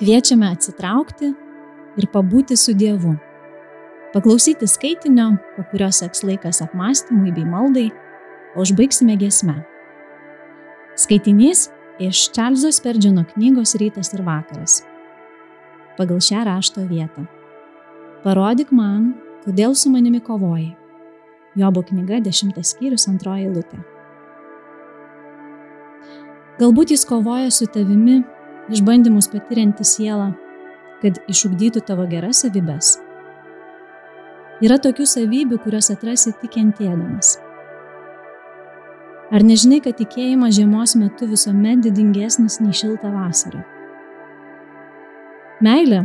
Kviečiame atsitraukti ir pabūti su Dievu. Paklausyti skaitinio, po kurio seks laikas apmąstymui bei maldai, o užbaigsime giesmę. Skaitinys iš Čarlzo Sperdžino knygos Rytas ir vakaras. Pagal šią rašto vietą. Parodyk man, kodėl su manimi kovoji. Jobo knyga 10 skyrius 2 eilutė. Galbūt jis kovoja su tavimi, išbandymus patirianti sielą, kad išugdytų tavo geras savybės. Yra tokių savybių, kurias atrasi tik kentėdamas. Ar nežinai, kad tikėjimas žiemos metu visuomet didingesnis nei šilta vasara? Meilė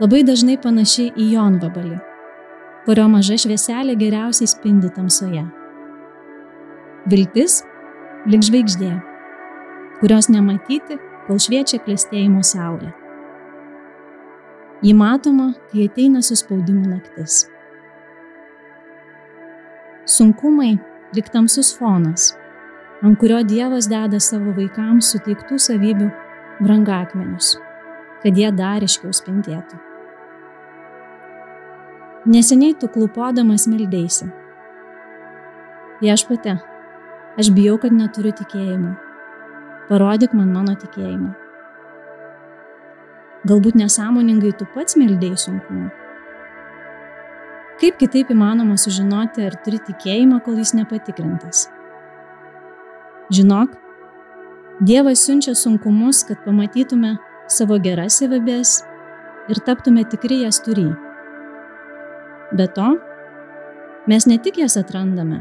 labai dažnai panaši į jonvabalį, kurio maža švieselė geriausiai spindi tamsoje. Viltis - lik žvaigždė kurios nematyti, kol šviečia klėstėjimo saulė. Ji matoma, kai ateina suspaudimų naktis. Sunkumai lik tamsus fonas, ant kurio Dievas deda savo vaikams suteiktų savybių brangakmenius, kad jie dar iškiau spindėtų. Neseniai tu klupodamas meldėsi. Viešpate, aš bijau, kad neturiu tikėjimo parodyk man mano tikėjimą. Galbūt nesąmoningai tu pats meldėjai sunkumų. Kaip kitaip įmanoma sužinoti, ar turi tikėjimą, kol jis nepatikrintas? Žinok, Dievas siunčia sunkumus, kad pamatytume savo geras savybės ir taptume tikri jas turį. Be to, mes ne tik jas atrandame,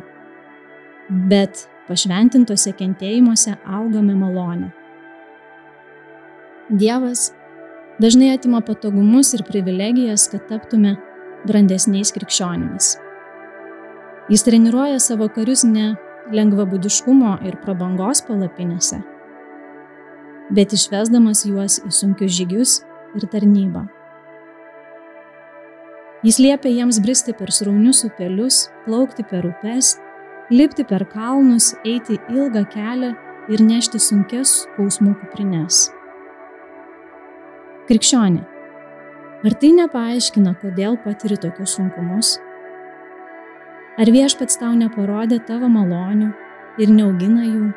bet pašventintose kentėjimuose augame malonę. Dievas dažnai atima patogumus ir privilegijas, kad taptume brandesniais krikščionimis. Jis treniruoja savo karius ne lengvabudiškumo ir prabangos palapinėse, bet išvesdamas juos į sunkius žygius ir tarnybą. Jis liepia jiems bristi per sraunius upelius, plaukti per upes lipti per kalnus, eiti ilgą kelią ir nešti sunkes skausmų kuprinės. Krikščionė, ar tai nepaaiškina, kodėl patiri tokius sunkumus? Ar viešpats tau neparodė tavo malonių ir neaugina jų?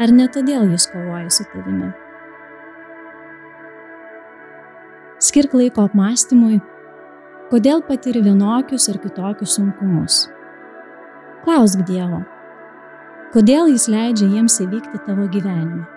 Ar ne todėl jis kovoja su tavimi? Skirk laiko apmąstymui, kodėl patiri vienokius ar kitokius sunkumus. Klausk Dievo, kodėl Jis leidžia jiems įvykti tavo gyvenime.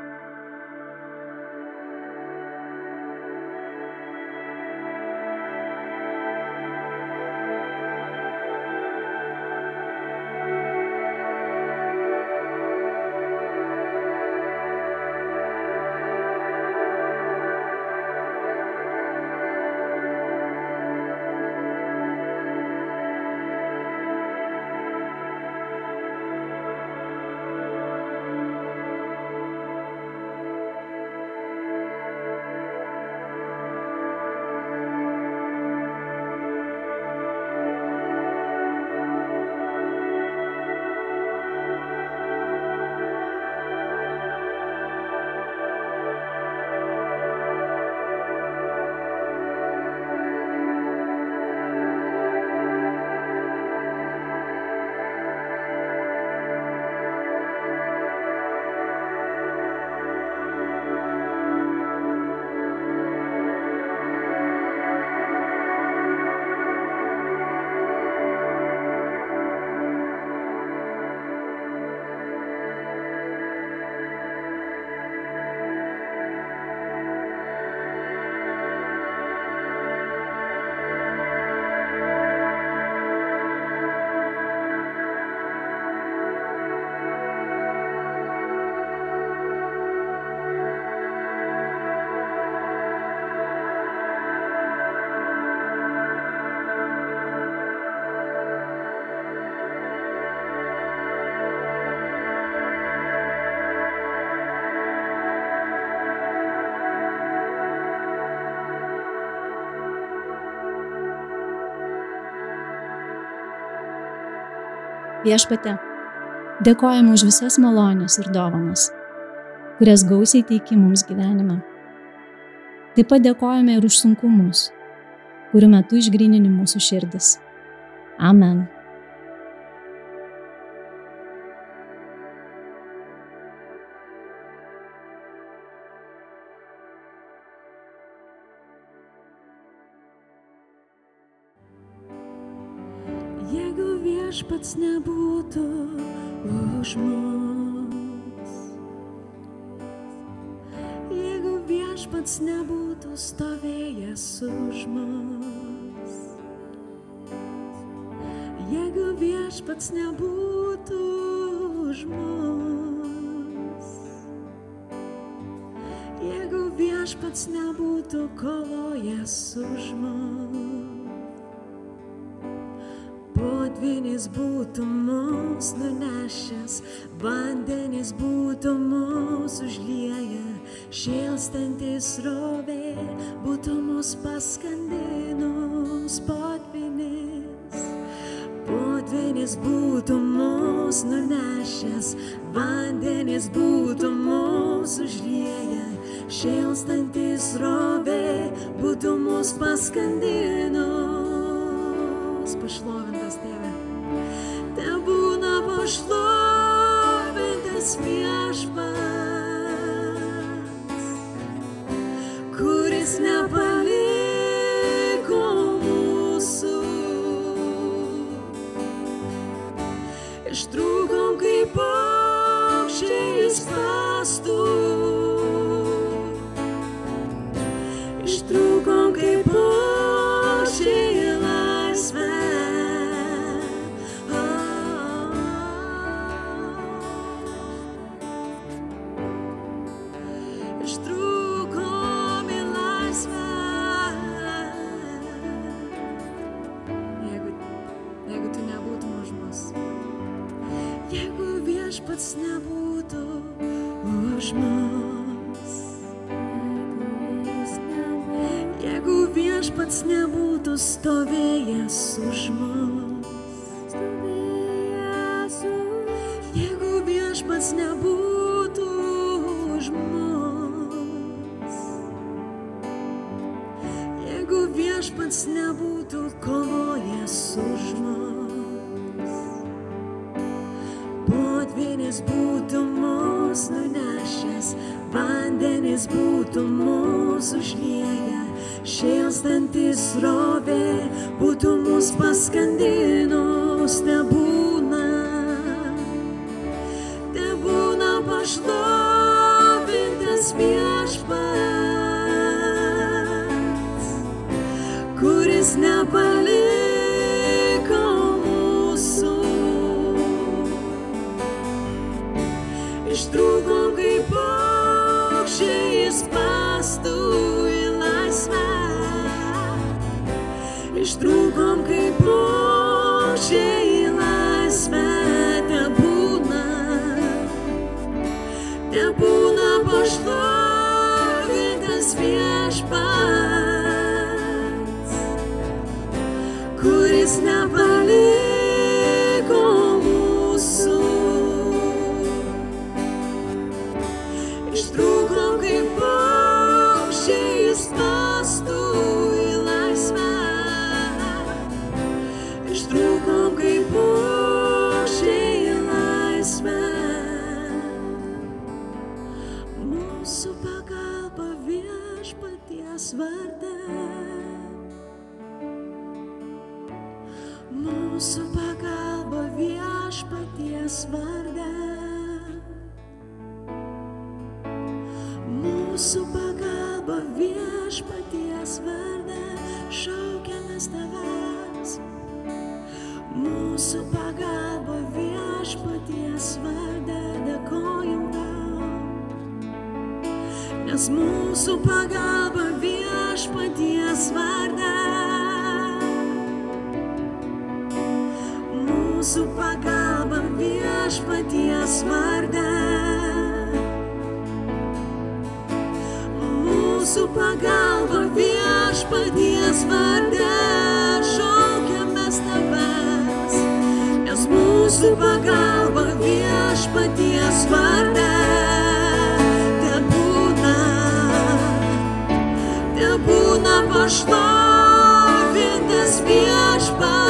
Viešpate, dėkojame už visas malonės ir dovanas, kurias gausiai teiki mums gyvenime. Taip pat dėkojame ir už sunkumus, kurių metu išgrinini mūsų širdis. Amen. Viešpats nebūtų už mus, jeigu viešpats nebūtų stovėjęs už mus, jeigu viešpats nebūtų už mus, jeigu viešpats nebūtų kovojęs už mus. Potvinis būtų mus nunešęs, vandenis būtų mus užlieję, šėlstantis rovė būtų mus paskandinus potvinis. Potvinis būtų mus nunešęs, vandenis būtų mus užlieję, šėlstantis rovė būtų mus paskandinus destruir. Viešpats nebūtų už mus. Jeigu viešpats nebūtų stovėjęs už mus. Jeigu viešpats nebūtų Potvinis būtų mus nunešęs, vandenis būtų mūsų užlieję, šėlstantis rovė būtų mus paskandinus, nebūna, į laisvę. Te būna, te būna pašlovintas viešpats, kuris nepaliko mūsų. Ištrūkom Mūsų pagalba viešpaties vardą. Mūsų pagalba viešpaties vardą šaukiamės tavęs. Mūsų pagalba viešpaties vardą dėkojam tau. Nes mūsų pagalba viešpaties vardą. Pagalba viešpaties vardą šaukiamės tavęs, nes mūsų pagalba viešpaties vardą te būna, pašlovintas viešpats,